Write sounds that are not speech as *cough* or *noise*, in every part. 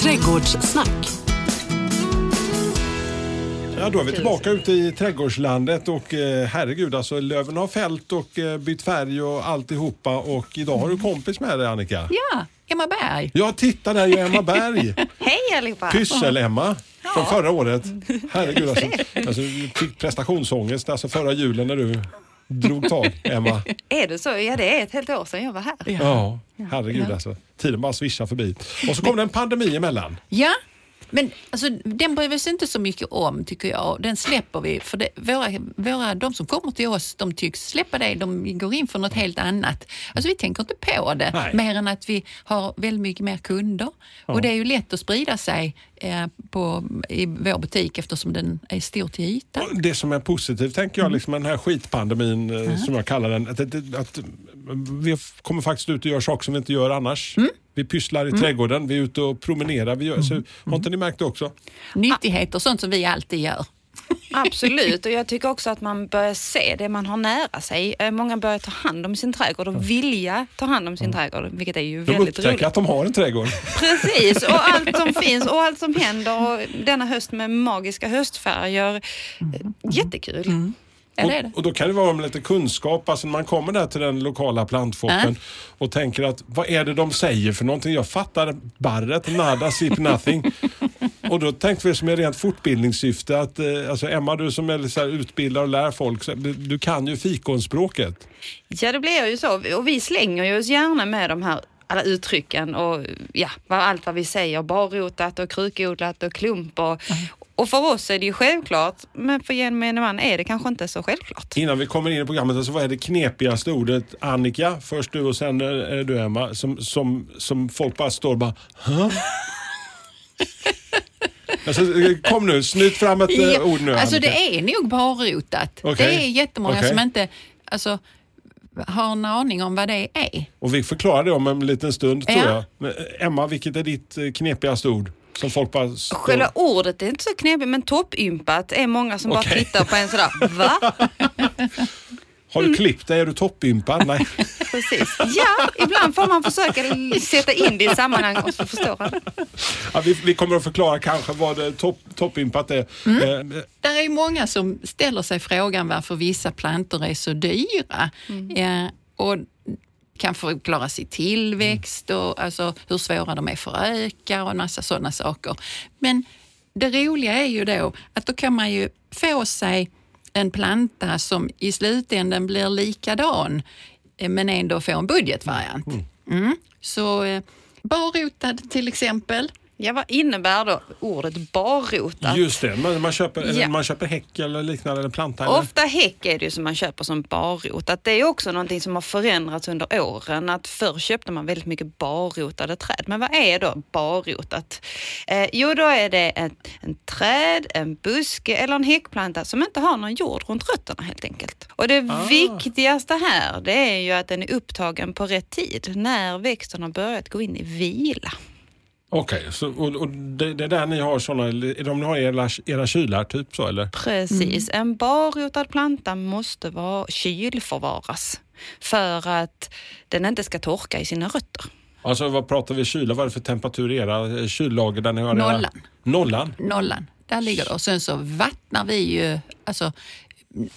Trädgårdssnack. Ja, då är vi tillbaka ute i trädgårdslandet och eh, herregud alltså löven har fällt och eh, bytt färg och alltihopa och idag har du kompis med dig Annika. Ja, Emma Berg. Ja, titta där är Emma Berg. *laughs* Hej allihopa! Pyssel-Emma från förra året. Herregud alltså. *laughs* alltså fick prestationsångest alltså förra julen när du drog tag, Emma. *laughs* Är det så? Ja, det är ett helt år sedan jag var här. Ja, herregud alltså. Tiden bara svischar förbi. Och så kom det en pandemi emellan. Ja, men alltså, den bryr vi oss inte så mycket om tycker jag. Den släpper vi. För det, våra, våra, de som kommer till oss de tycks släppa det. De går in för något helt annat. Alltså vi tänker inte på det. Nej. Mer än att vi har väldigt mycket mer kunder. Och det är ju lätt att sprida sig eh, på, i vår butik eftersom den är stor till ytan. Det som är positivt tänker jag, liksom, med den här skitpandemin eh, som jag kallar den, att, att, att vi kommer faktiskt ut och gör saker som vi inte gör annars. Vi pysslar i trädgården, vi är ute och promenerar. Vi gör, så, har inte ni märkt det också? Nyttigheter, sånt som vi alltid gör. *laughs* Absolut, och jag *laughs* tycker också att man börjar se det man har nära sig. Eh, Många börjar ta hand om sin trädgård och vilja ta hand om sin trädgård, vilket är ju De väldigt upptäcker roligt. att de har en trädgård. *laughs* Precis, och allt som finns och allt som händer och denna höst med magiska höstfärger. Eh, Jättekul. Det. Och, och då kan det vara med lite kunskap, alltså när man kommer där till den lokala plantshoppen och tänker att vad är det de säger för någonting? Jag fattar barret, nada, sip, nothing. *laughs* och då tänkte vi som är rent fortbildningssyfte att, eh, alltså Emma du som är så här utbildad och lär folk, du kan ju fikonspråket. Ja, det blir ju så. Och vi slänger ju oss gärna med de här alla uttrycken och ja, allt vad vi säger. Barrotat och krukodlat och klump. Och, och för oss är det ju självklart, men för gemene man är det kanske inte så självklart. Innan vi kommer in i programmet, alltså, vad är det knepigaste ordet? Annika, först du och sen är det du Emma, som, som, som folk bara står och bara Hä? *laughs* Alltså, kom nu, snyt fram ett ja, ord nu alltså Annika. det är nog barrotat. Okej. Det är jättemånga Okej. som inte alltså, har en aning om vad det är. Och vi förklarar det om en liten stund tror Ja. jag. Men, eh, Emma, vilket är ditt eh, knepigaste ord? Som folk bara står... Själva ordet är inte så knepigt, men toppympat är många som bara Okej. tittar på en sådär, va? *laughs* Har Mm. du klippt dig? Är du toppympad? Nej. *laughs* Precis. Ja, ibland får man försöka sätta in det i sammanhang och så förstår man. Ja, vi, vi kommer att förklara kanske vad det topp, toppympat är. Mm. Eh, Där är ju många som ställer sig frågan varför vissa plantor är så dyra. Ja, och kan förklara sin tillväxt och alltså hur svåra de är för att öka och en massa sådana saker. Men det roliga är ju då att då kan man ju få sig en planta som i slutändan blir likadan eh, men ändå få en budgetvariant. Mm. Så eh, barrotad till exempel. Ja, vad innebär då ordet barrotat? Just det, man, man, köper, Ja. man köper häck eller liknande eller planta. Eller? Ofta häck är det ju som man köper som barrotat. Det är också någonting som har förändrats under åren. Att förr köpte man väldigt mycket barrotade träd. Men vad är då barrotat? Eh, jo, då är det ett, en träd, en buske eller en häckplanta som inte har någon jord runt rötterna helt enkelt. Och det viktigaste här det är ju att den är upptagen på rätt tid. När växten har börjat gå in i vila. Okej, så, och, och det, det är där ni har sådana, är de ni har era, era kylar typ så eller? Precis. En barrotad planta måste vara kylförvaras för att den inte ska torka i sina rötter. Alltså vad pratar vi kyla? Vad är det för temperatur i era eh, kyllager där ni har era... Nollan. Nollan? nollan. Där ligger det. Och sen så vattnar vi ju, alltså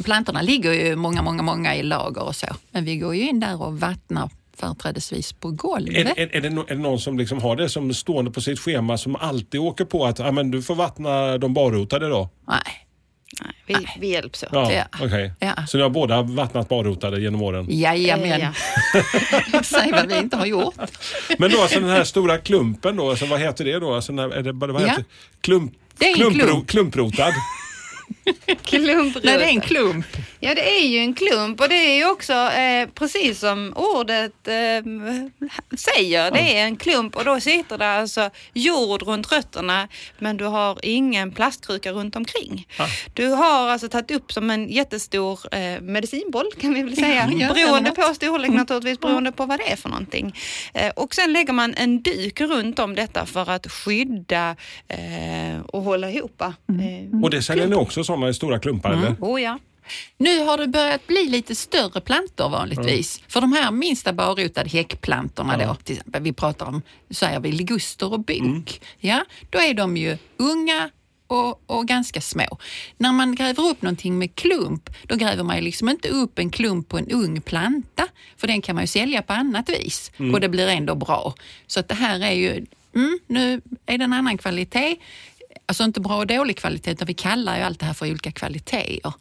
plantorna ligger ju många, många, många i lager och så. Men vi går ju in där och vattnar företrädesvis på golvet. Är, är, är, det, är det någon som liksom har det som stående på sitt schema som alltid åker på att ah, men du får vattna de barrotade då? Nej. Nej, vi, vi hjälps åt. Ja, Ja. okej. Ja. Så ni har båda vattnat barrotade genom åren? Jajamän. Ja. *laughs* Säg vad vi inte har gjort. Men då alltså den här stora klumpen då, alltså, vad heter det då? Alltså, när, är det, vad Ja. heter? Klump, Det är en klumpro, klump. klumprotad? *laughs* Klumprota. Nej, det är en klump. Ja, det är ju en klump och det är ju också eh, precis som ordet eh, säger. Det är en klump och då sitter det alltså jord runt rötterna men du har ingen plastkruka runt omkring. Ah. Du har alltså tagit upp som en jättestor eh, medicinboll kan vi väl säga. Ja, beroende på storlek naturligtvis, beroende på vad det är för någonting. Eh, och sen lägger man en duk runt om detta för att skydda eh, och hålla ihop. Eh, Och det säljer ni också sådana i stora klumpar eller? Oh ja. Nu har det börjat bli lite större plantor vanligtvis. För de här minsta barrotade häckplantorna då, till exempel, vi pratar om, säger vi liguster och bok. Ja, då är de ju unga och, och ganska små. När man gräver upp någonting med klump, då gräver man ju liksom inte upp en klump på en ung planta, för den kan man ju sälja på annat vis och det blir ändå bra. Så att det här är ju, mm, nu är det en annan kvalitet. Alltså inte bra och dålig kvalitet, utan vi kallar ju allt det här för olika kvaliteter.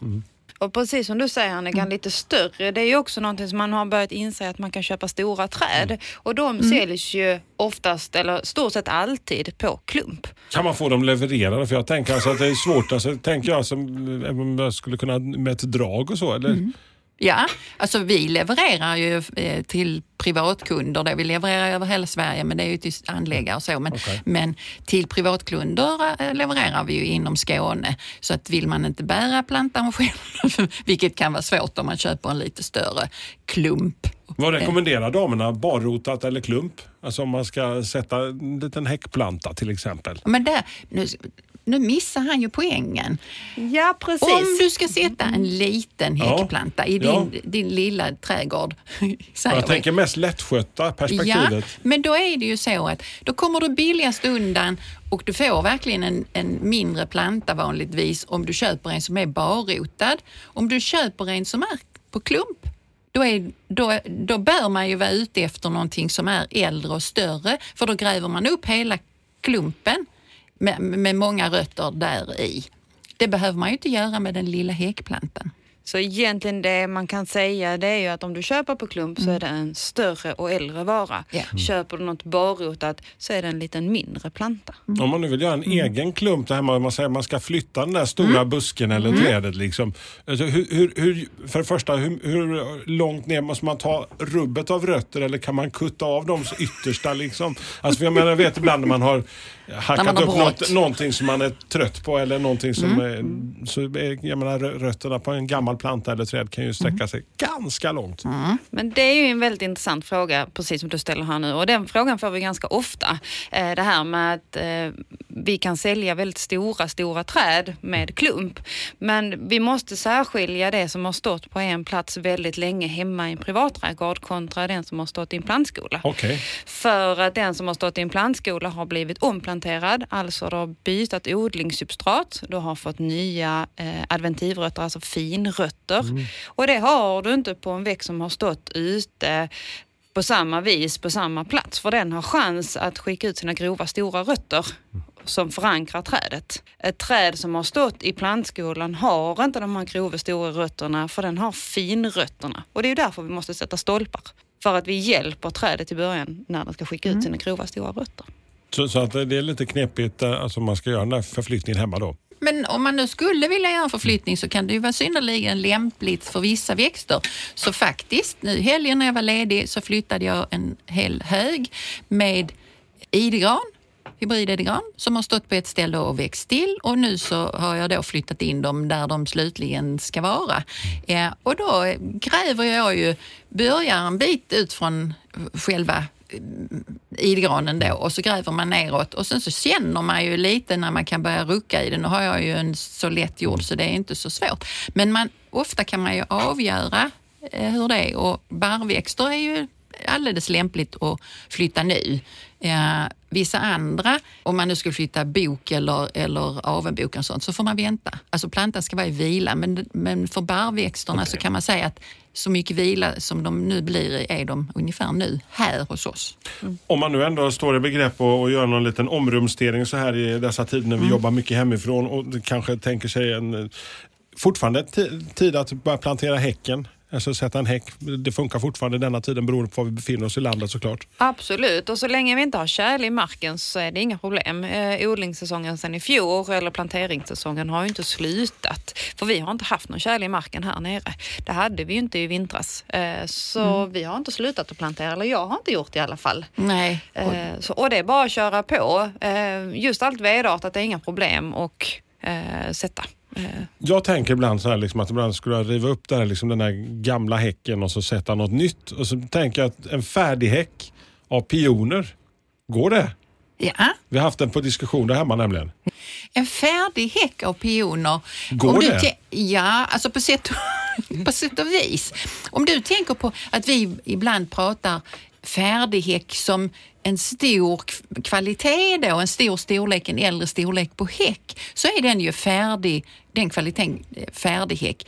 Och precis som du säger Annika, lite större, det är ju också någonting som man har börjat inse att man kan köpa stora träd. Och de säljs ju oftast, eller stort sett alltid, på klump. Kan man få dem levererade? För jag tänker alltså att det är svårt. Alltså, tänker jag som om jag skulle kunna med ett drag och så. Eller? Ja, alltså vi levererar ju eh, till privatkunder. Då. Vi levererar över hela Sverige, men det är ju till anläggare och så. Men, Okej. men till privatkunder eh, levererar vi ju inom Skåne. Så att vill man inte bära plantan själv, *laughs* vilket kan vara svårt om man köper en lite större klump. Vad rekommenderar damerna? Barrotat eller klump? Alltså om man ska sätta en liten häckplanta till exempel. Men där, nu, nu missar han ju poängen. Ja, precis. Om du ska sätta en liten Ja. häckplanta i din, Ja. din lilla trädgård, *laughs* säger Jag vi. tänker mest lättskötta perspektivet. Ja, men då är det ju så att då kommer du billigast undan och du får verkligen en, en mindre planta vanligtvis om du köper en som är barrotad. Om du köper en som är på klump, då, är, då, då bör man ju vara ute efter någonting som är äldre och större för då gräver man upp hela klumpen med, med många rötter där i. Det behöver man ju inte göra med den lilla häckplantan. Så egentligen det man kan säga det är ju att om du köper på klump så är det en större och äldre vara. Ja. Köper du något barrotat så är det en liten mindre planta. Om man nu vill göra en egen klump där hemma, man säger man ska flytta den där stora busken eller trädet. Liksom. Alltså, hur, hur, hur, för det första, hur, hur långt ner måste man ta rubbet av rötter eller kan man kutta av de yttersta? Liksom? Alltså, jag, menar, jag vet ibland när man har hackat upp något, någonting som man är trött på eller någonting som är, så jag menar, rö- rötterna på en gammal planta eller träd kan ju sträcka sig ganska långt. Men det är ju en väldigt intressant fråga, precis som du ställer här nu. Och den frågan får vi ganska ofta. Eh, det här med att eh, vi kan sälja väldigt stora, stora träd med klump. Men vi måste särskilja det som har stått på en plats väldigt länge hemma i en privatträdgård kontra den som har stått i en plantskola. Okej. För att den som har stått i en plantskola har blivit omplanterad, alltså du har bytt odlingssubstrat, du har fått nya eh, adventivrötter, alltså finrötter. Och det har du inte på en växt som har stått ute på samma vis, på samma plats. För den har chans att skicka ut sina grova, stora rötter som förankrar trädet. Ett träd som har stått i plantskolan har inte de här grova, stora rötterna för den har finrötterna. Och det är därför vi måste sätta stolpar. För att vi hjälper trädet i början när den ska skicka ut sina grova, stora rötter. Så, så att det är lite knepigt eh, alltså, man ska göra den här förflyttningen hemma då. Men om man nu skulle vilja göra en förflyttning så kan det ju vara synnerligen lämpligt för vissa växter. Så faktiskt, nu i helgen när jag var ledig så flyttade jag en hel hög med idegran, hybrididegran, som har stått på ett ställe och växt till och nu så har jag då flyttat in dem där de slutligen ska vara. Eh, och då gräver jag ju, börjar en bit ut från själva Eh, idgranen då och så gräver man neråt och sen så känner man ju lite när man kan börja rucka i den. Nu har jag ju en så lätt jord så det är inte så svårt. Men man, ofta kan man ju avgöra eh, hur det är och barrväxter är ju alldeles lämpligt att flytta nu. Vissa andra, om man nu skulle flytta bok eller, eller avenbok och sånt, så får man vänta. Alltså plantan ska vara i vila, men, men för barrväxterna så kan man säga att så mycket vila som de nu blir är de ungefär nu här hos oss. Om man nu ändå står i begrepp att göra någon liten omrumstering så här i dessa tider när vi jobbar mycket hemifrån och kanske tänker sig en fortfarande ti- tid att börja plantera häcken. Alltså sätta en häck. Det funkar fortfarande denna tiden beroende på var vi befinner oss i landet såklart. Absolut, och så länge vi inte har tjäle i marken så är det inga problem. Eh, odlingssäsongen sedan i fjol eller planteringssäsongen har ju inte slutat. För vi har inte haft någon tjäle i marken här nere. Det hade vi ju inte i vintras. Eh, så vi har inte slutat att plantera, eller jag har inte gjort det i alla fall. Nej, och, Eh, så, och det är bara att köra på. Eh, just allt vedartat är inga problem och eh, sätta. Eh, Jag tänker ibland så här liksom att ibland skulle jag riva upp det här, liksom den här gamla häcken och så sätta något nytt. Och så tänker jag att en färdig häck av pioner, går det? ja, Vi har haft den på diskussion där hemma nämligen. En färdig häck av pioner. Går Om det? Ja, alltså på sätt, *laughs* på sätt och vis. Om du tänker på att vi ibland pratar färdighäck som en stor kvalitet då, en stor storlek, en äldre storlek på häck, så är den ju färdig, den kvaliteten eh, färdighäck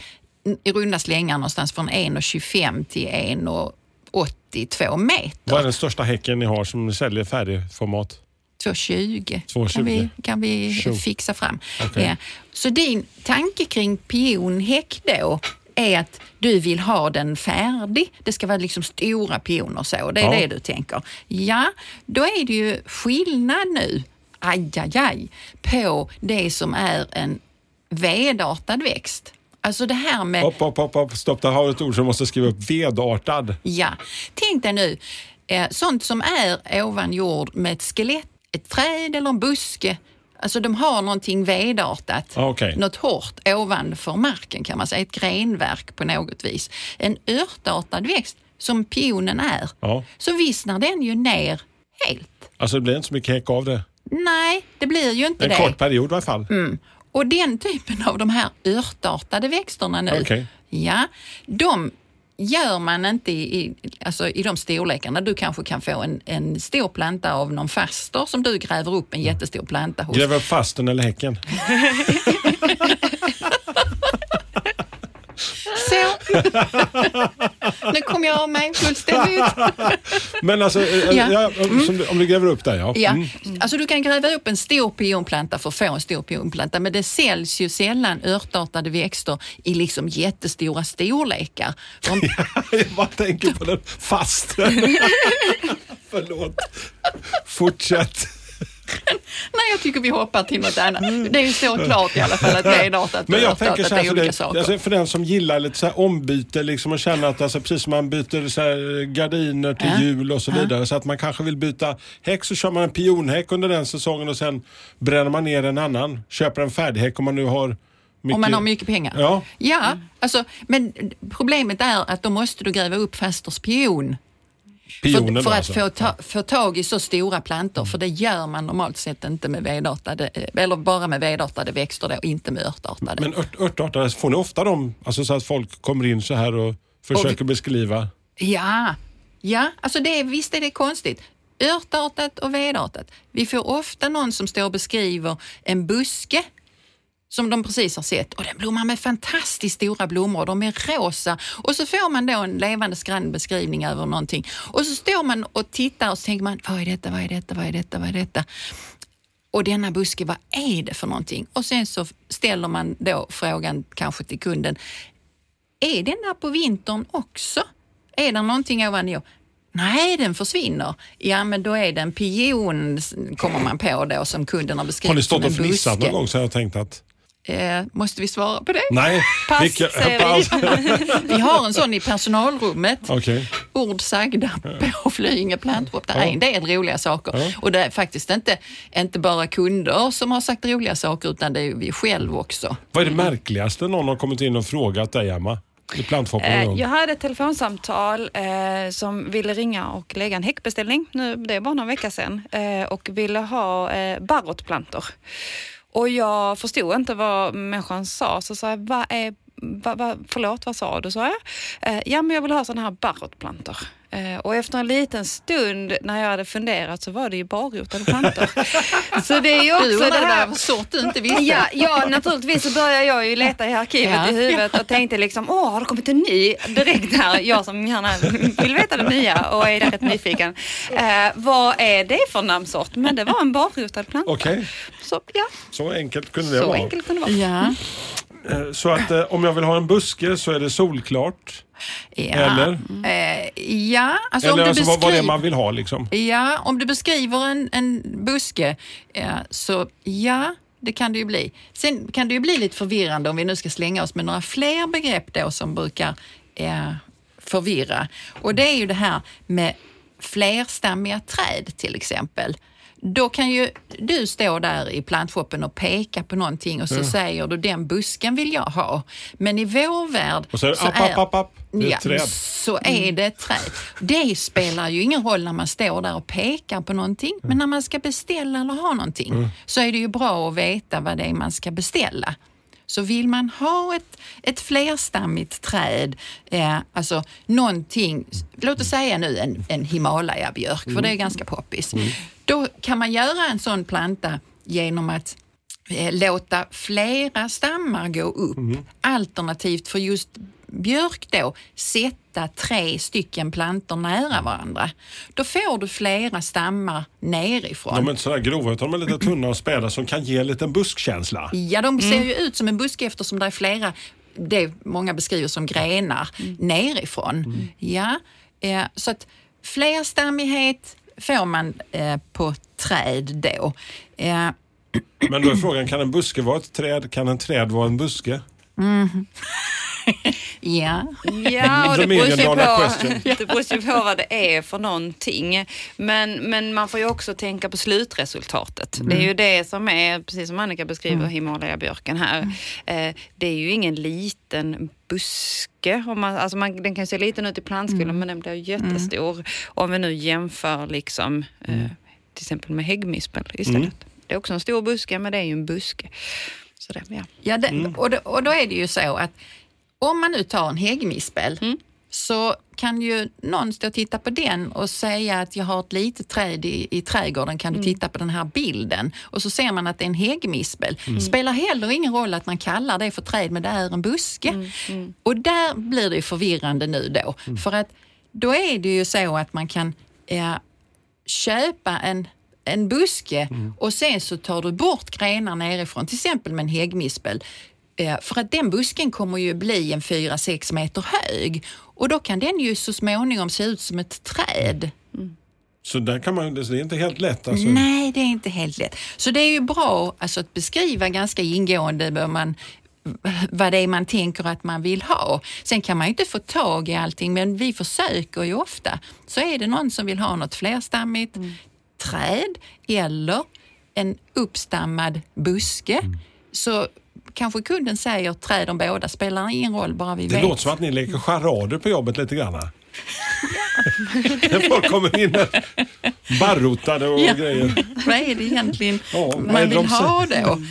i runda slängar någonstans från 1,25 till 1,82 meter. Vad är den största häcken ni har som ni säljer färdigformat? 2,20 2,20. kan vi, kan vi fixa fram. Okej. Ja. Så din tanke kring pionhäck då är att du vill ha den färdig. Det ska vara liksom stora pioner så. Det är Ja. det du tänker. Ja, då är det ju skillnad nu, aj, aj, aj, på det som är en vedartad växt. Alltså det här med Hopp, hopp, hopp, hopp. Stopp, där har du ett ord som måste skriva upp. Vedartad. Ja, tänk dig nu, eh, sånt som är ovan jord med ett skelett, ett träd eller en buske. Alltså de har någonting vedartat, Ah, okej. något hårt ovanför marken kan man säga, ett grenverk på något vis. En örtartad växt som pionen är, Ja. så vissnar den ju ner helt. Alltså det blir inte så mycket häck av det. Nej, det blir ju inte En det. kort period i alla fall. Och den typen av de här örtartade växterna nu, Okej. ja, de gör man inte i, i, alltså i de storlekarna. Du kanske kan få en, en stor planta av någon faster som du gräver upp en jättestor planta hos. Gräva upp fasten eller häcken. *laughs* Så. nu kom jag av mig fullständigt. Men alltså, eh, Ja. ja. som du- om du gräver upp där ja. Ja. Mm. Alltså du kan gräva upp en stor pionplanta för att få en stor pionplanta men det säljs ju sällan örtartade växter i liksom jättestora storlekar. De, *laughs* Jag bara tänker på den fasten. *laughs* Förlåt. Fortsätt. *laughs* Nej, jag tycker vi hoppar till något annat. Det står klart i alla fall att vedartat och Mm. Men jag tänker så här, är för, olika det, saker. alltså för den som gillar lite så här ombyte liksom och känner att alltså, precis som man byter så här, gardiner till Ja. jul och så vidare så att man kanske vill byta häck så kör man en pionhäck under den säsongen och sen bränner man ner en annan. Köper en färdighäck om man nu har mycket. Om man har mycket pengar. Ja. ja alltså, men problemet är att då måste du gräva upp fasters pion. Pionen för, för att alltså. få, ta, få tag i så stora plantor, för det gör man normalt sett inte med vedartade, eh, eller bara med vedartade växter då, inte med örtartade. Men ört, örtartare, får ni ofta dem, alltså så att folk kommer in så här och försöker beskriva? Ja, ja alltså det, är- visst är det konstigt. Örtartat och vedartat. Vi får ofta någon som står och beskriver en buske som de precis har sett och den blommar med fantastiskt stora blommor. De är rosa och så får man då en levande skrann beskrivning över någonting och så står man och tittar och så tänker man, vad är detta, vad är detta, vad är detta, vad är detta? Och denna buske, vad är det för någonting? Och sen så ställer man då frågan kanske till kunden, är den där på vintern också? Är det någonting ovan jord? Nej, den försvinner. Ja, men då är det en pion, kommer man på då, som kunden har beskrivit Har ni stått och fnissat någon gång så har jag tänkt att Eh, måste vi svara på det? nej. Pass, vilka- säger vi. *laughs* Vi har en sån i personalrummet. Okej. Ord sagda på Flyinge plantrop. Det är en del roliga saker. Ja. Och det är faktiskt inte, inte bara kunder som har sagt roliga saker utan det är vi själv också. Vad är det märkligaste någon har kommit in och frågat dig, Emma? Eh, någon Jag hade ett telefonsamtal eh, som ville ringa och lägga en häckbeställning, nu, det är bara några veckor sedan, eh, och ville ha eh, barrotplantor. Och jag förstod inte vad människan sa, så sa jag, vad är Va, va, förlåt, vad sa du, sa jag. Eh, ja, men jag vill ha sådana här barrotplantor. Eh, och efter en liten stund när jag hade funderat så var det ju barrotade plantor. *laughs* så det är ju Du också det undrade här... vad sort du inte visste. Ja, ja, naturligtvis så började jag ju leta i arkivet Ja. i huvudet och tänkte liksom, åh, har det kommit en ny direkt här? Jag som gärna vill veta det nya och är rätt nyfiken. Eh, vad är det för namnsort? Men det var en barrotad planta. Okej, Så ja, så enkelt kunde det så vara. enkelt kunde det vara. Ja. Eh, Så att eh, om jag vill ha en buske så är det solklart. Ja. Eller? Eh, ja, alltså Eller om du alltså, vad, vad det är beskriver- man vill ha liksom. Ja, om du beskriver en, en buske så ja, det kan det ju bli. Sen kan det ju bli lite förvirrande om vi nu ska slänga oss med några fler begrepp då som brukar eh, förvirra. Och det är ju det här med flerstammiga träd till exempel. Då kan ju du stå där i plantshoppen och peka på någonting och så säger du den busken vill jag ha. Men i vår värld Och så är det app, app, app, app. Det är ett ja, träd. så är det ett träd. Det spelar ju ingen roll när man står där och pekar på någonting, men när man ska beställa eller ha någonting så är det ju bra att veta vad det är man ska beställa. Så vill man ha ett, ett flerstammigt träd, eh, alltså någonting, låt oss säga nu en, en Himalaya-björk, för det är ganska poppis. Då kan man göra en sån planta genom att eh, låta flera stammar gå upp. Alternativt för just björk då, sätta tre stycken plantor nära varandra. Då får du flera stammar nerifrån. De är inte sådär grova utan de är lite tunna och späda som kan ge en liten buskkänsla. Ja, de ser ju ut som en buske eftersom det är flera, det många beskriver som grenar, nerifrån. Ja, eh, så att flerstammighet får man eh, på träd då. Eh, Men då är frågan, kan en buske vara ett träd? Kan en träd vara en buske? *laughs* ja, Ja, och det beror, ju på, *laughs* det beror ju på vad det är för någonting. Men, men man får ju också tänka på slutresultatet. Det är ju det som är, precis som Annika beskriver Himalaya-björken här, eh, det är ju ingen liten buske. Om man, alltså man, den kan se liten ut i plantskolan men den blir jättestor. Om vi nu jämför liksom, eh, till exempel med häggmispel istället. Det är också en stor buske men det är ju en buske. Så det, ja. ja det, och, då, och då är det ju så att om man nu tar en häggmispel så kan ju någon stå och titta på den och säga att jag har ett litet träd i, i trädgården, kan du titta på den här bilden? Och så ser man att det är en häggmispel. spelar heller ingen roll att man kallar det för träd, men det är en buske. Och där blir det ju förvirrande nu då, för att då är det ju så att man kan eh, köpa en en buske och sen så tar du bort grenar nerifrån, till exempel med en häggmispel. Eh, För att den busken kommer ju bli en 4-6 meter hög och då kan den ju så småningom se ut som ett träd. Så där kan man, det är inte helt lätt alltså. Nej, det är inte helt lätt. Så det är ju bra alltså, att beskriva ganska ingående vad, man, vad det är man tänker att man vill ha. Sen kan man ju inte få tag i allting, men vi försöker ju ofta. Så är det någon som vill ha något flerstammigt träd eller en uppstammad buske, så kanske kunden säger träd om båda, spelar ingen roll, bara vi Det vet. låter som att ni leker charader på jobbet lite grann. här. *laughs* När folk kommer in där, barrotade och Ja. grejer. vad är det egentligen Ja, man det vill de ha då?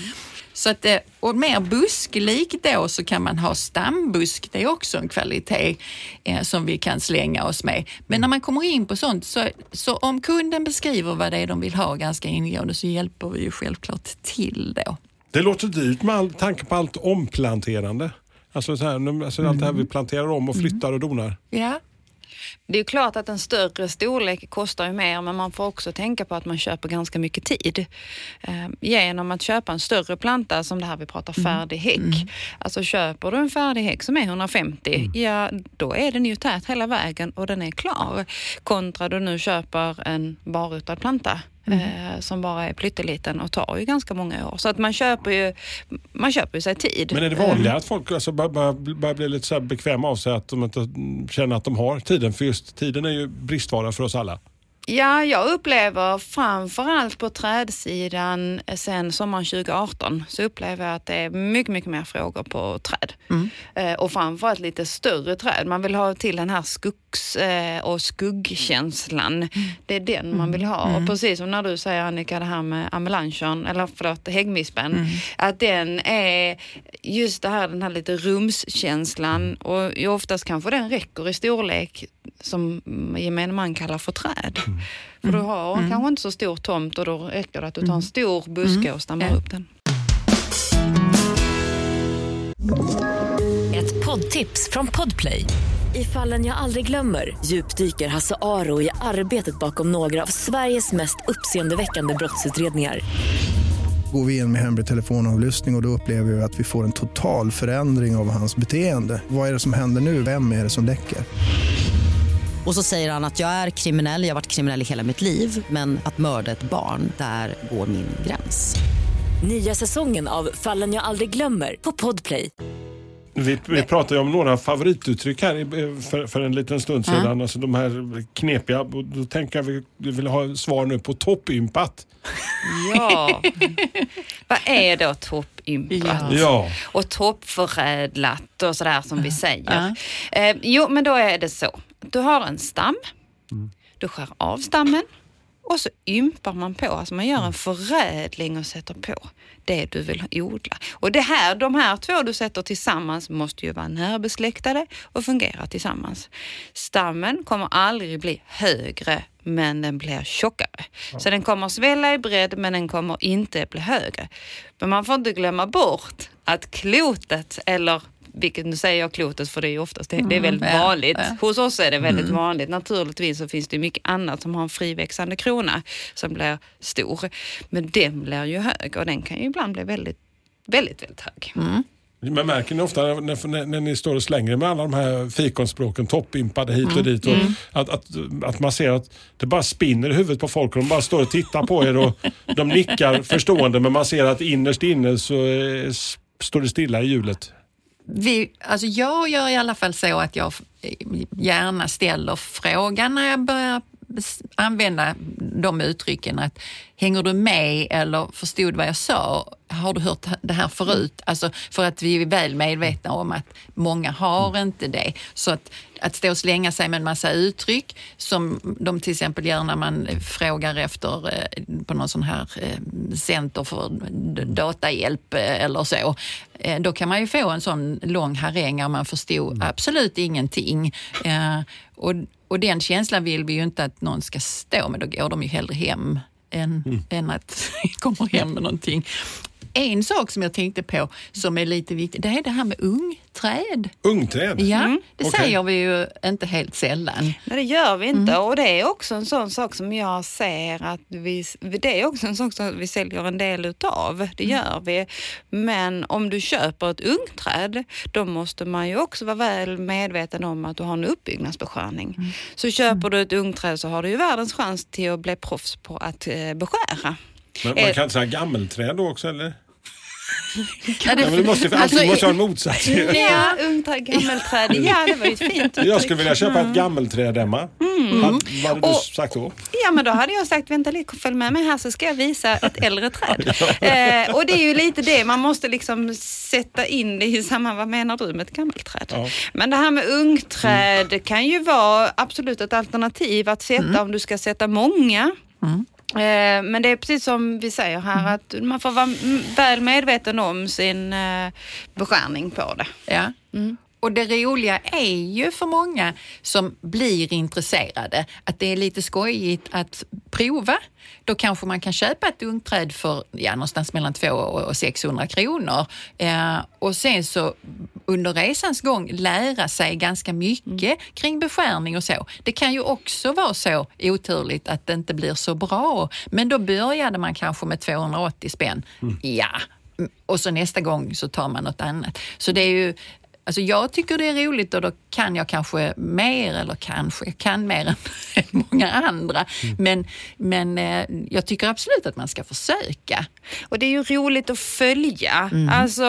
Så att, eh, och mer busklik då så kan man ha stambusk, det är också en kvalitet eh, som vi kan slänga oss med. Men när man kommer in på sånt, så, så om kunden beskriver vad det är de vill ha ganska ingående så hjälper vi ju självklart till då. Det låter dyrt med all tanke på allt omplanterande. Alltså, så här, alltså allt det här vi planterar om och flyttar och donar. Ja, Det är klart att en större storlek kostar ju mer men man får också tänka på att man köper ganska mycket tid. Eh, genom att köpa en större planta som det här vi pratar färdig häck. Alltså köper du en färdig häck som är 150, ja då är den ju tät hela vägen och den är klar. Kontra du nu köper en barrotad planta. Eh, som bara är pytteliten och tar ju ganska många år. Så att man köper ju, man köper ju sig tid. Men är det vanligare att folk alltså börjar, börjar, börjar bli lite så bekväma av sig att de inte känner att de har tiden? För just tiden är ju bristvara för oss alla. Ja, jag upplever framförallt på trädsidan eh, sen sommaren 2018 så upplever jag att det är mycket, mycket mer frågor på träd. Eh, och framförallt lite större träd. Man vill ha till den här skuggs eh, och skuggkänslan. Det är den man vill ha. Och precis som när du säger Annika, det här med amelanchen, eller förlåt, häggmispen. Att den är just det här, den här lite rumskänslan och oftast kanske den räcker i storlek som gemene man kallar för träd. För du har kanske inte så stor tomt och då räcker det att du tar en stor buske och stammar upp den. Ett poddtips från Podplay. I fallen jag aldrig glömmer djupdyker Hasse Aro i arbetet bakom några av Sveriges mest uppseendeväckande brottsutredningar. Går vi in med hemlig telefonavlyssning och, och då upplever vi att vi får en total förändring av hans beteende. Vad är det som händer nu? Vem är det som läcker? Och så säger han att jag är kriminell, jag har varit kriminell i hela mitt liv men att mörda ett barn, där går min gräns. Nya säsongen av Fallen jag aldrig glömmer på Podplay. Vi, vi pratade ju om några favorituttryck här för, för en liten stund sedan. Alltså de här knepiga. Då tänker jag vi vi vill ha svar nu på toppympat. Ja. *laughs* Vad är då toppympat? Ja. Ja. Och toppförädlat och sådär som vi säger. Ja. Eh, jo, men då är det så. Du har en stam. Du skär av stammen och så ympar man på. Alltså man gör en förädling och sätter på det du vill odla. Och det här, de här två du sätter tillsammans måste ju vara närbesläktade och fungera tillsammans. Stammen kommer aldrig bli högre men den blir tjockare. Så den kommer svälla i bredd men den kommer inte bli högre. Men man får inte glömma bort att klotet eller vilket nu säger jag klotet för det är oftast det, det är väldigt ja, vanligt. ja. Hos oss är det väldigt vanligt. Naturligtvis så finns det mycket annat som har en friväxande krona som blir stor. Men den blir ju hög och den kan ju ibland bli väldigt, väldigt, väldigt hög. Men märker ni ofta när, när, när ni står och slänger med alla de här fikonspråken, toppimpade hit och dit. Och att, att, att man ser att det bara spinner i huvudet på folk och de bara står och tittar på er och de nickar förstående men man ser att innerst inne så eh, står det stilla i hjulet. Vi, alltså jag gör i alla fall så att jag gärna ställer frågan när jag börjar använda de uttrycken. Att, hänger du med eller förstod vad jag sa? Har du hört det här förut? Alltså för att vi är väl medvetna om att många har inte det. Så att, att stå och slänga sig med en massa uttryck som de till exempel gör när man frågar efter eh, på någon sån här eh, center för datahjälp eh, eller så. Då kan man ju få en sån lång haräng och man förstod absolut ingenting. Och, och den känslan vill vi ju inte att någon ska stå med. Då går de ju hellre hem än, än att *laughs* komma hem med någonting. En sak som jag tänkte på som är lite viktig, det är det här med ungträd. Ungträd? Ja, det Okej. säger vi ju inte helt sällan. Nej, det gör vi inte. Mm. Och det är också en sån sak som jag ser att vi, det är också en sak som vi säljer en del utav. Det Mm. gör vi. Men om du köper ett ungträd, då måste man ju också vara väl medveten om att du har en uppbyggnadsbeskärning. Mm. Så köper du ett ungträd så har du ju världens chans till att bli proffs på att eh, beskära. Men man kan inte säga gammelträd då också eller? Ja, *laughs* det- Ja, men det måste, alltså, allting måste ha en motsats. Ja, ungträd, gammelträd. Ja, det var ju ett fint Jag skulle vilja köpa ett gammelträd Emma. Mm. Vad hade du sagt då? Ja, men då hade jag sagt, vänta lite, följ med mig här så ska jag visa ett äldre träd. *laughs* Eh, och det är ju lite det, man måste liksom sätta in det i samma, vad menar du med ett gammalt träd? Ja. Men det här med ungträd kan ju vara absolut ett alternativ att sätta Mm. om du ska sätta många. Eh, Men det är precis som vi säger här Mm. att man får vara väl medveten om sin eh, beskärning på det. Ja. Och det roliga är ju för många som blir intresserade att det är lite skojigt att prova. Då kanske man kan köpa ett ungträd för ja, någonstans mellan 200 och 600 kronor. Eh, och sen så under resans gång lära sig ganska mycket kring beskärning och så. Det kan ju också vara så oturligt att det inte blir så bra. Men då började man kanske med 280 spänn. Ja, och så nästa gång så tar man något annat. Så det är ju Alltså jag tycker det är roligt och då kan jag kanske mer, eller kanske, jag kan mer än *laughs* än många andra. Men, men eh, jag tycker absolut att man ska försöka. Och det är ju roligt att följa. Mm. Alltså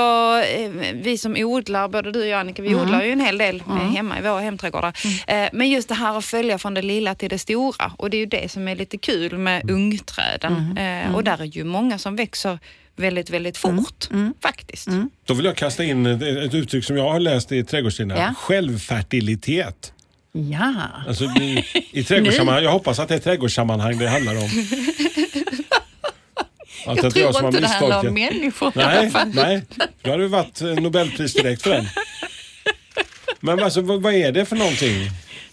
eh, vi som odlar, både du och jag Annika, vi Mm. odlar ju en hel del eh, hemma i våra hemträdgårdar. Eh, Men just det här att följa från det lilla till det stora. Och det är ju det som är lite kul med Mm. ungträden. Eh, Och där är ju många som växer väldigt, väldigt fort Mm. faktiskt. Då vill jag kasta in ett, uttryck som jag har läst i trädgårdstidningar. Ja. Självfertilitet. Ja, Alltså i, i trädgårdssammanhang. Jag hoppas att det är trädgårdssammanhang det handlar om. *laughs* Att jag tror som har inte det handlar om människor i alla Nej, fall. nej. Då hade det varit Nobelpris direkt för den. Men alltså, vad, vad är det för någonting?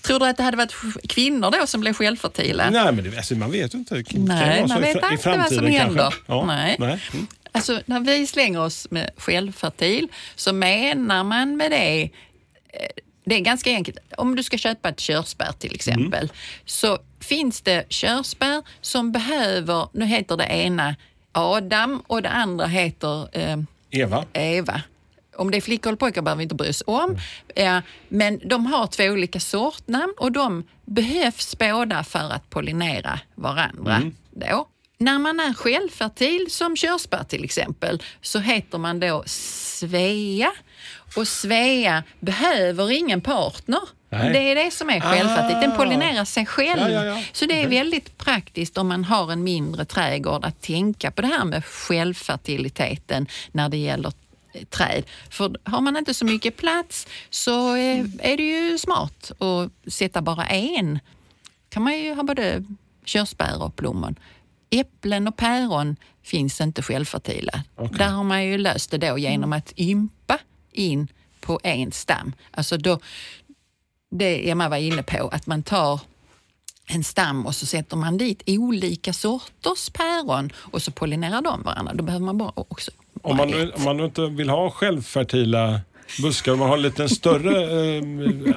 Tror du att det hade varit kvinnor då som blev självfertila? Nej, men det, alltså, man vet ju inte. Kan Nej, man vet i inte vad som händer. Ja, Nej. nej. Mm. Alltså, när vi slänger oss med självfertil så menar man med det eh, det är ganska enkelt. Om du ska köpa ett körsbär till exempel så finns det körsbär som behöver, nu heter det ena Adam och det andra heter eh, Eva? Eva. Om det är flickor eller pojkar behöver vi inte bry oss om. Eh, men de har två olika sortnamn och de behövs båda för att pollinera varandra. Då. När man är självfertil, som körsbär till exempel, så heter man då Svea. Och Svea behöver ingen partner. Nej. Det är det som är självfattigt. Den Ah. pollinerar sig själv. Ja, ja, ja. Så det är Okej. väldigt praktiskt om man har en mindre trädgård att tänka på det här med självfertiliteten när det gäller träd. För har man inte så mycket plats så eh, är det ju smart att sätta bara en. kan man ju ha både körsbär och plommon. Äpplen och päron finns inte självfertila. Okej. Där har man ju löst det då genom att ympa in på en stam. Alltså då, det Emma var inne på, att man tar en stam och så sätter man dit olika sorters päron och så pollinerar de varandra. Då behöver man bara också Om man, ett. om man nu inte vill ha självfertila buskar, om man har en lite större eh,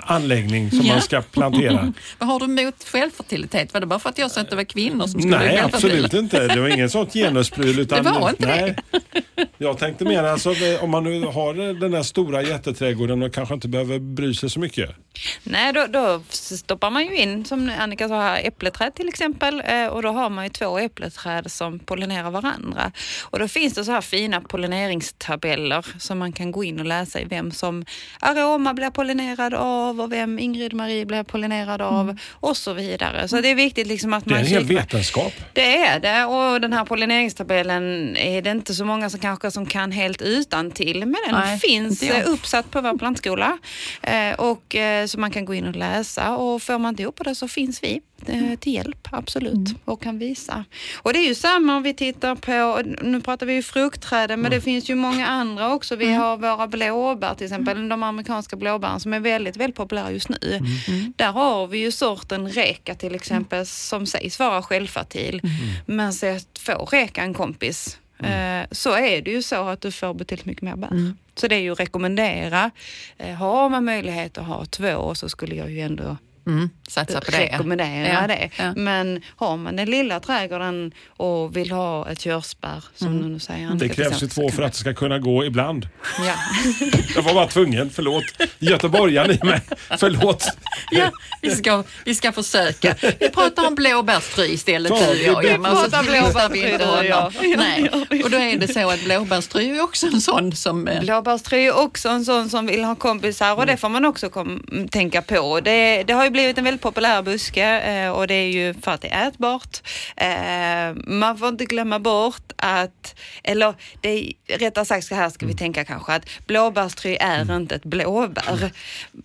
anläggning som Ja. man ska plantera. *laughs* Vad har du emot självfertilitet? Var det bara för att jag sa att det var kvinnor som skulle Nej, absolut inte. Det var ingen sånt *laughs* genuspryl. Utan, Det var inte nej. Jag tänkte mer alltså, om man nu har den där stora jätteträdgården och kanske inte behöver bry sig så mycket. Nej, då, då stoppar man ju in, som Annika sa, här, äppleträd till exempel. Eh, och då har man ju två äppleträd som pollinerar varandra. Och då finns det så här fina pollineringstabeller som man kan gå in och läsa i vem som Aroma blir pollinerad av och vem Ingrid Marie blir pollinerad av och så vidare. Så det är viktigt liksom att Det är man en hel vetenskap. det är det och den här pollineringstabellen är det inte så många som kanske som kan helt utan till men den Nej, finns eh, uppsatt på vår plantskola eh, och eh, så man kan gå in och läsa och får man inte ihop det så finns vi till hjälp, absolut, Mm. och kan visa. Och det är ju samma om vi tittar på, nu pratar vi ju fruktträden men det Mm. finns ju många andra också. Vi har våra blåbär till exempel, de amerikanska blåbären som är väldigt, väldigt populära just nu. Mm. Där har vi ju sorten reka till exempel som sägs vara självfertil. Men så att få reka en kompis eh, så är det ju så att du får betydligt mycket mer bär. Så det är ju att rekommendera. Eh, har man möjlighet att ha två så skulle jag ju ändå Mm, satsa på det. rekommendera Ja, det. ja. Men har man den lilla trädgården och vill ha ett körsbär som Mm. du nu säger. Det krävs ju två för att det ska kunna gå ibland. Ja. *laughs* Jag var bara tvungen, förlåt. Göteborgaren i mig. Förlåt. Ja, vi ska, vi ska försöka. Vi pratar om blåbärstry istället du och jag. vi pratar blåbärstry, du och jag. Nej. Och då är det så att blåbärstry är också en sån som... eh, Blåbärstry är också en sån som vill ha kompisar och det får man också kom, tänka på. Det, det har ju blivit en väldigt populär buske eh, och det är ju för att det är ätbart. Eh, man får inte glömma bort att, eller det är, rättare sagt så här ska vi tänka kanske att blåbärstry är inte ett blåbär.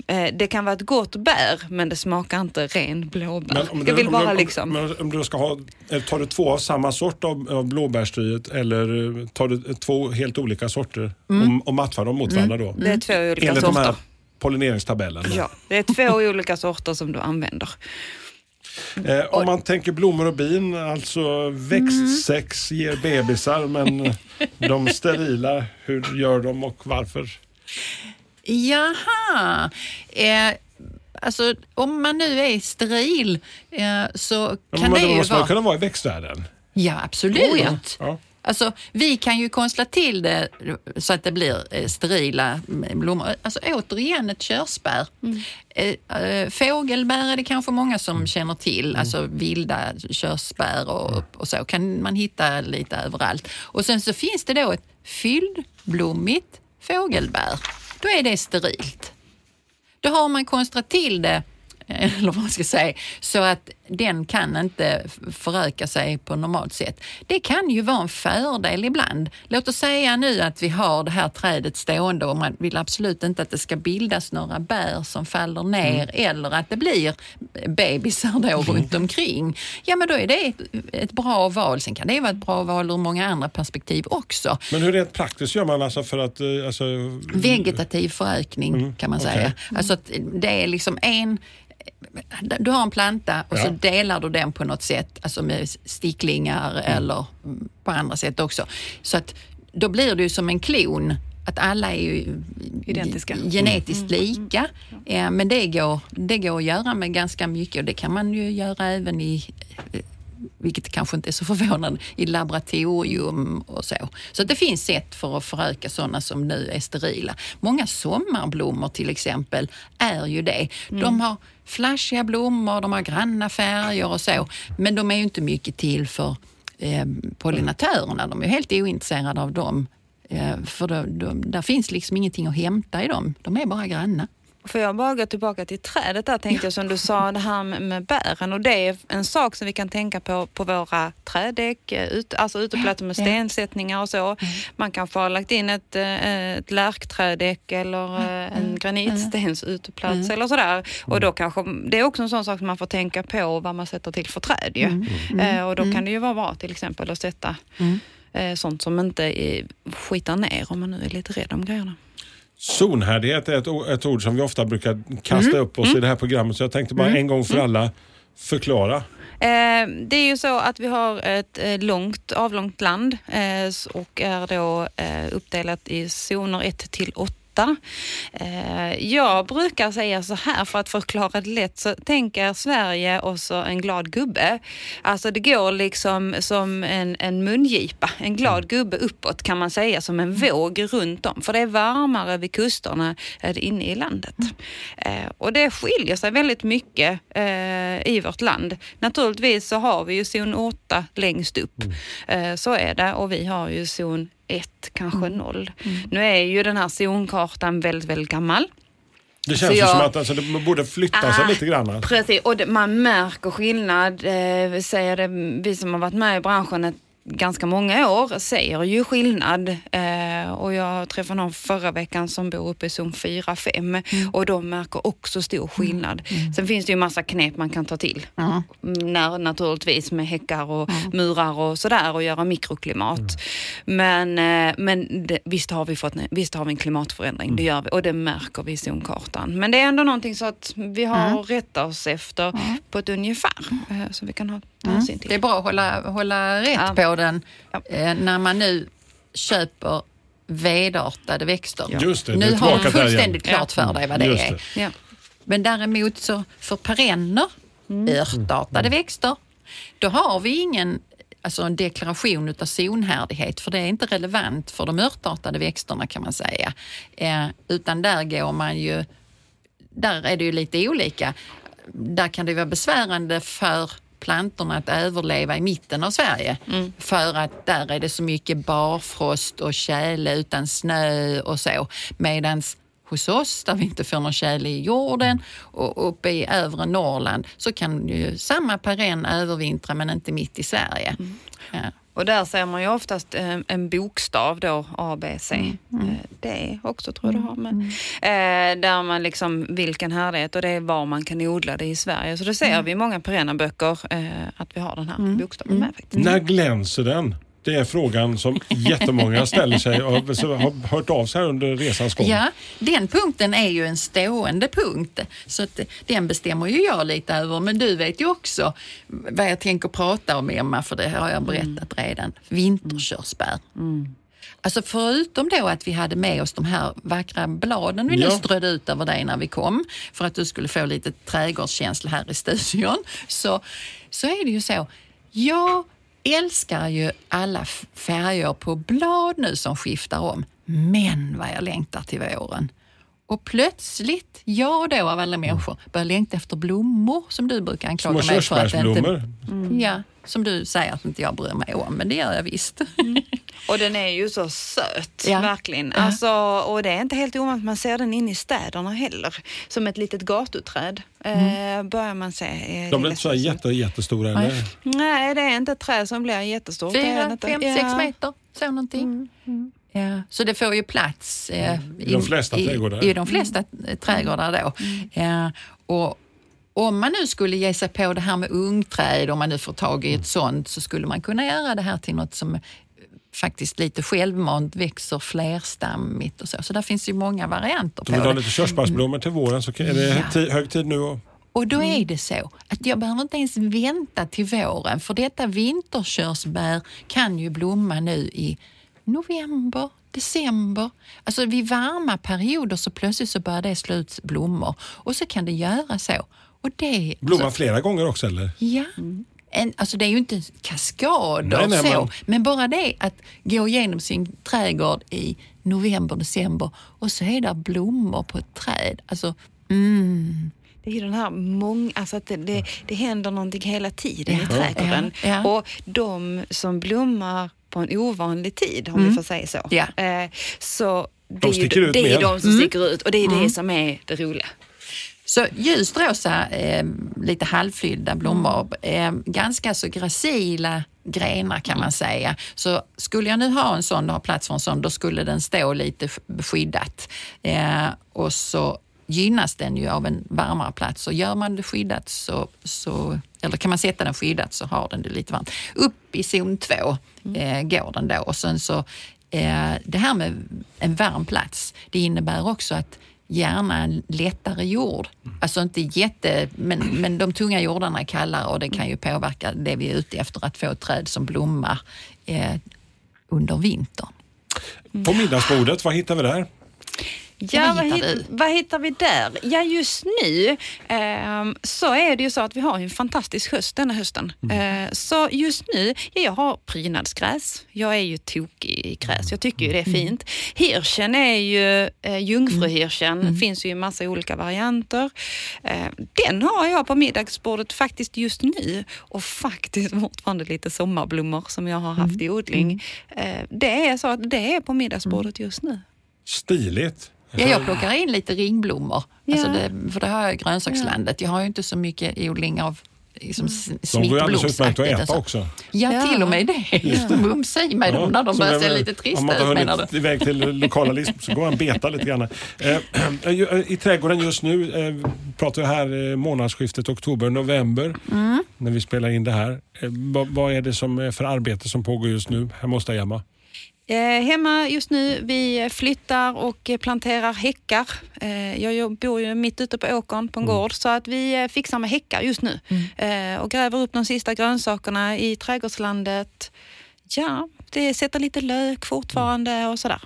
Eh, det kan vara ett gott bär men det smakar inte ren blåbär. jag vill om bara du, liksom... om, om du ska ha, tar du två av samma sort av, av blåbärstryet eller tar du två helt olika sorter och, och matchar dem mot varandra då? Det är två olika Enligt sorter. Pollineringstabellen. Ja, det är två olika sorter som du använder. Eh, om man tänker blommor och bin, alltså växtsex ger bebisar men *laughs* de sterila, hur gör de och varför? Jaha. Eh, alltså om man nu är steril eh, så Ja, kan men det ju måste man vara... kunna vara i växtvärlden. Ja, absolut. Ja. Alltså, vi kan ju konstla till det så att det blir eh, sterila blommor. Alltså återigen ett körsbär. Eh, eh, fågelbär är det kanske många som känner till, alltså vilda körsbär och, och så kan man hitta lite överallt. Och sen så finns det då ett fylldblommigt fågelbär. Då är det sterilt. Då har man konstrat till det, *laughs* eller vad man ska säga, så att den kan inte föröka sig på normalt sätt. Det kan ju vara en fördel ibland. Låt oss säga nu att vi har det här trädet stående och man vill absolut inte att det ska bildas några bär som faller ner eller att det blir bebisar då runt omkring. Ja, men då är det ett, ett bra val. Sen kan det vara ett bra val ur många andra perspektiv också. Men hur rent praktiskt gör man alltså för att... eh, Alltså, Vegetativ förökning kan man okej. säga. Alltså att det är liksom en du har en planta och så Ja. delar du den på något sätt, alltså med sticklingar eller mm, på andra sätt också. Så att då blir det ju som en klon, att alla är ju Identiska. genetiskt lika. Eh, Men det går, det går att göra med ganska mycket och det kan man ju göra även i eh, vilket kanske inte är så *laughs* förvånande, i laboratorium och så. Så det finns sätt för att föröka sådana som nu är sterila. Många sommarblommor till exempel är ju det. De har flashiga blommor, de har granna färger och så, men de är ju inte mycket till för eh, pollinatörerna. De är helt ointresserade av dem Eh, för då, då, där finns liksom ingenting att hämta i dem. De är bara granna. Får jag bara gå tillbaka till trädet där tänkte jag som du sa det här med, med bären och det är en sak som vi kan tänka på på våra trädäck, eh, ut, alltså uteplattor med stensättningar och så. Mm. Man kanske har lagt in ett, eh, ett lärkträdäck eller eh, en granitstens uteplats eller sådär. Och då kanske, det är också en sån sak som man får tänka på vad man sätter till för träd ju. Mm. Och då kan det ju vara bra till exempel att sätta sånt som inte skitar ner om man nu är lite rädd om grejerna. Zonhärdighet är ett, ett, ord som vi ofta brukar kasta mm. upp oss mm. i det här programmet så jag tänkte bara mm. en gång för mm. alla förklara. Eh, det är ju så att vi har ett eh, långt avlångt land eh, och är då eh, uppdelat i zoner 1 till 8 detta. Eh, jag brukar säga så här för att förklara det lätt så tänker Sverige och så en glad gubbe. Alltså det går liksom som en, en mungipa, en glad mm. gubbe uppåt kan man säga som en våg runt om. För det är varmare vid kusterna än inne i landet. Eh, och det skiljer sig väldigt mycket eh, i vårt land. Naturligtvis så har vi ju zon 8 längst upp. Mm. Så är det och vi har ju zon ett, kanske mm. noll. Mm. Nu är ju den här zonkartan väldigt, väldigt gammal. Det känns ju som att alltså, det borde flytta sig ah, lite grann. Precis, och det, man märker skillnad. Eh, säger det, vi som har varit med i branschen ett ganska många år ser ju skillnad. Eh, och jag träffade någon förra veckan som bor uppe i zon 4-5 mm. och de märker också stor skillnad. Mm. mm. Sen finns det ju massa knep man kan ta till. Mm. När, naturligtvis med häckar och mm. murar och sådär och göra mikroklimat. Mm. Men, eh, men det, visst, har vi fått, visst har vi en klimatförändring, det gör vi och det märker vi i zonkartan. Men det är ändå någonting så att vi har mm. rätta oss efter på ett ungefär eh, så vi kan ha hänsyn till. Det är bra att hålla, hålla rätt ja. på den ja. eh, när man nu köper vedartade växter. Ja. Just det, nu har du fullständigt klart för dig vad det Just är. Det. Men däremot så för perenner, mm. örtartade mm. växter, då har vi ingen alltså en deklaration utav zonhärdighet för det är inte relevant för de örtartade växterna kan man säga. Eh, utan där går man ju, där är det ju lite olika. Där kan det vara besvärande för plantorna att överleva i mitten av Sverige. Mm. För att där är det så mycket barfrost och tjäle utan snö och så. Medans hos oss där vi inte får någon tjäle i jorden och uppe i övre Norrland så kan ju samma perenn övervintra men inte mitt i Sverige. Mm. Ja. Och där ser man ju oftast eh, en bokstav då, A, B, C, mm. mm. Eh, D också tror jag det har med. Mm. Eh, där man liksom, vilken härlighet och det är var man kan odla det i Sverige. Så det ser mm. vi i många perenna böcker att vi har den här mm. bokstaven med. Faktiskt. När glänser den? Det är frågan som jättemånga ställer sig och har hört av sig under resans gång. Ja, den punkten är ju en stående punkt. Så att den bestämmer ju jag lite över. Men du vet ju också vad jag tänker prata om Emma, för det har jag berättat mm. redan. Vinterkörsbär. Mm. Alltså förutom då att vi hade med oss de här vackra bladen vi ja. nu strödde ut över dig när vi kom för att du skulle få lite trädgårdskänsla här i studion så, så är det ju så. Jag älskar ju alla färger på blad nu som skiftar om. Men vad jag längtar till våren. Och plötsligt, jag då av alla människor, börjar längta efter blommor som du brukar anklaga mig för att inte... Mm. Ja, som du säger att inte jag bryr mig om, men det gör jag visst. Mm. *laughs* Och den är ju så söt, ja. verkligen. Ja. Alltså, och det är inte helt ovanligt man ser den inne i städerna heller. Som ett litet gatuträd mm. eh, börjar man se. Eh, De är inte så jätte, jättestora? Nej. Eller? Nej, det är inte ett träd som blir jättestort. Fyra, fem, ja. sex meter, så någonting. Mm. Mm. Ja, så det får ju plats eh, i, de flesta i, trädgårdar. I de flesta mm. trädgårdar då. Mm. Ja, och om man nu skulle ge sig på det här med ungträd, om man nu får tag i ett sånt, så skulle man kunna göra det här till något som faktiskt lite självmant växer flerstammigt och så. Så där finns ju många varianter på det. Om vi har lite körsbärsblommor till våren så är det ja. hög tid nu att och då är det så att jag behöver inte ens vänta till våren för detta vinterkörsbär kan ju blomma nu i november, december. Alltså vid varma perioder så plötsligt så börjar det slå ut blommor och så kan det göra så. Och det, Blommar alltså, flera gånger också eller? Ja. En, alltså det är ju inte kaskader nej, nej, så, men... men bara det att gå igenom sin trädgård i november, december och så är det blommor på ett träd. Alltså, mm. Det är den här mång, alltså att det, det, det händer någonting hela tiden ja. i trädgården. Ja. Ja. Och de som blommar på en ovanlig tid, om vi får säga så. Ja. Eh, så det De är ju, det är de som sticker ut och det är det som är det roliga. Så ljust rosa, eh, lite halvfyllda blommor, eh, ganska så gracila grenar kan man säga. Så skulle jag nu ha en sån, ha plats för en sån, då skulle den stå lite skyddat. Eh, och så gynnas den ju av en varmare plats. Och gör man det skyddat så, så eller kan man sätta den skyddat så har den det lite varmt. Upp i zon 2 eh, går den då och sen så eh, det här med en varm plats, det innebär också att gärna en lättare jord. Alltså inte jätte, men, men de tunga jordarna är kallare och det kan ju påverka det vi är ute efter, att få träd som blommar eh, under vintern. På middagsbordet, vad hittar vi där? Ja, vad vad, hittar hit, du? vad hittar vi där? Ja, just nu ehm, så är det ju så att vi har en fantastisk höst denna hösten. Eh, så just nu, ja, jag har prydnadsgräs. Jag är ju tokig i gräs. Jag tycker ju det är fint. Hirschen är ju, eh, jungfruhirschen, finns ju i massa olika varianter. Eh, den har jag på middagsbordet faktiskt just nu och faktiskt fortfarande lite sommarblommor som jag har haft i odling. Eh, det är så att det är på middagsbordet just nu. Stiligt. Ja, jag plockar in lite ringblommor, alltså Ja. det, för det har jag i grönsakslandet. Jag har ju inte så mycket odling av liksom, De går ju alldeles utmärkt att äta så. också. Ja, Ja. till och med det. *laughs* Mumsa i mig dem när de börjar se man- lite Om trista man ut inte har menar hunnit du? iväg till lokala lisp så går han och betar lite grann. Eh, eh, *clears throat* I trädgården just nu eh, pratar vi här eh, månadsskiftet oktober-november Mm. när vi spelar in det här. Eh, vad, vad är det som är för arbete som pågår just nu hemma hos dig Emma? Eh, hemma just nu, vi flyttar och planterar häckar. Eh, jag bor ju mitt ute på åkern på en gård så att vi eh, fixar med häckar just nu. Eh, och gräver upp de sista grönsakerna i trädgårdslandet. Ja, det sätter lite lök fortfarande och sådär.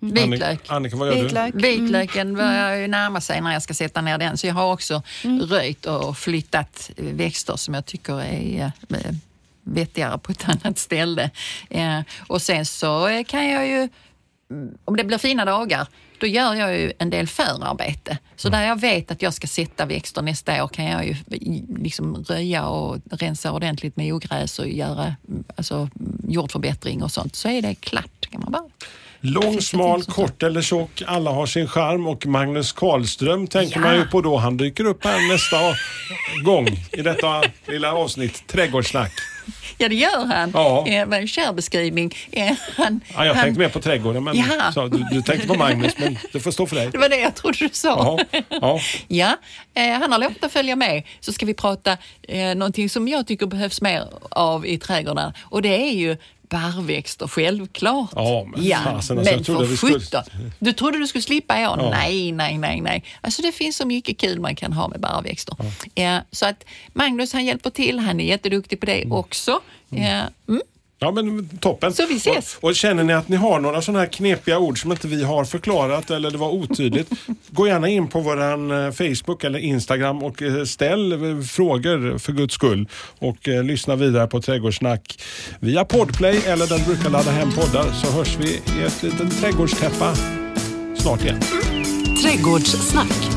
Vitlök. Annika, vad gör Vitlök. du? Vitlöken börjar ju närma sig när jag ska sätta ner den. Så jag har också röjt och flyttat växter som jag tycker är vettigare på ett *laughs* annat ställe. Eh, och sen så eh, kan jag ju, om det blir fina dagar, då gör jag ju en del förarbete. Så där jag vet att jag ska sätta växter nästa år kan jag ju liksom röja och rensa ordentligt med ogräs och göra mm, alltså, mm, jordförbättring och sånt. Så är det klart. Kan man bara Lång, smal, kort eller tjock. Alla har sin charm och Magnus Karlström tänker Ja. man ju på då. Han dyker upp här nästa gång i detta lilla avsnitt. Trädgårdssnack. Ja, det gör han. Ja. Eh, vad en kärbeskrivning. Eh, han, Ja, jag han, tänkte mer på trädgården men Jaha. så, du, du tänkte på Magnus men det får stå för dig. Det var det jag trodde du sa. Ja, ja. Ja, eh, han har lovat att följa med. Så ska vi prata eh, någonting som jag tycker behövs mer av i trädgården. Och det är ju barrväxter, självklart. Ja, men fasen, alltså, men för vi skulle- sjutton. Du trodde du skulle slippa år? Ja. Nej, nej, nej, nej. Alltså det finns så mycket kul man kan ha med barrväxter. Eh, så att Magnus han hjälper till, han är jätteduktig på det också. Eh, mm. Ja men toppen. Så vi ses. Och, och känner ni att ni har några sådana här knepiga ord som inte vi har förklarat eller det var otydligt. *laughs* gå gärna in på våran eh, Facebook eller Instagram och eh, ställ eh, frågor för guds skull. Och eh, lyssna vidare på Trädgårdssnack via Podplay eller där du brukar ladda hem poddar så hörs vi i ett litet trädgårdstäppa snart igen. Trädgårdssnack.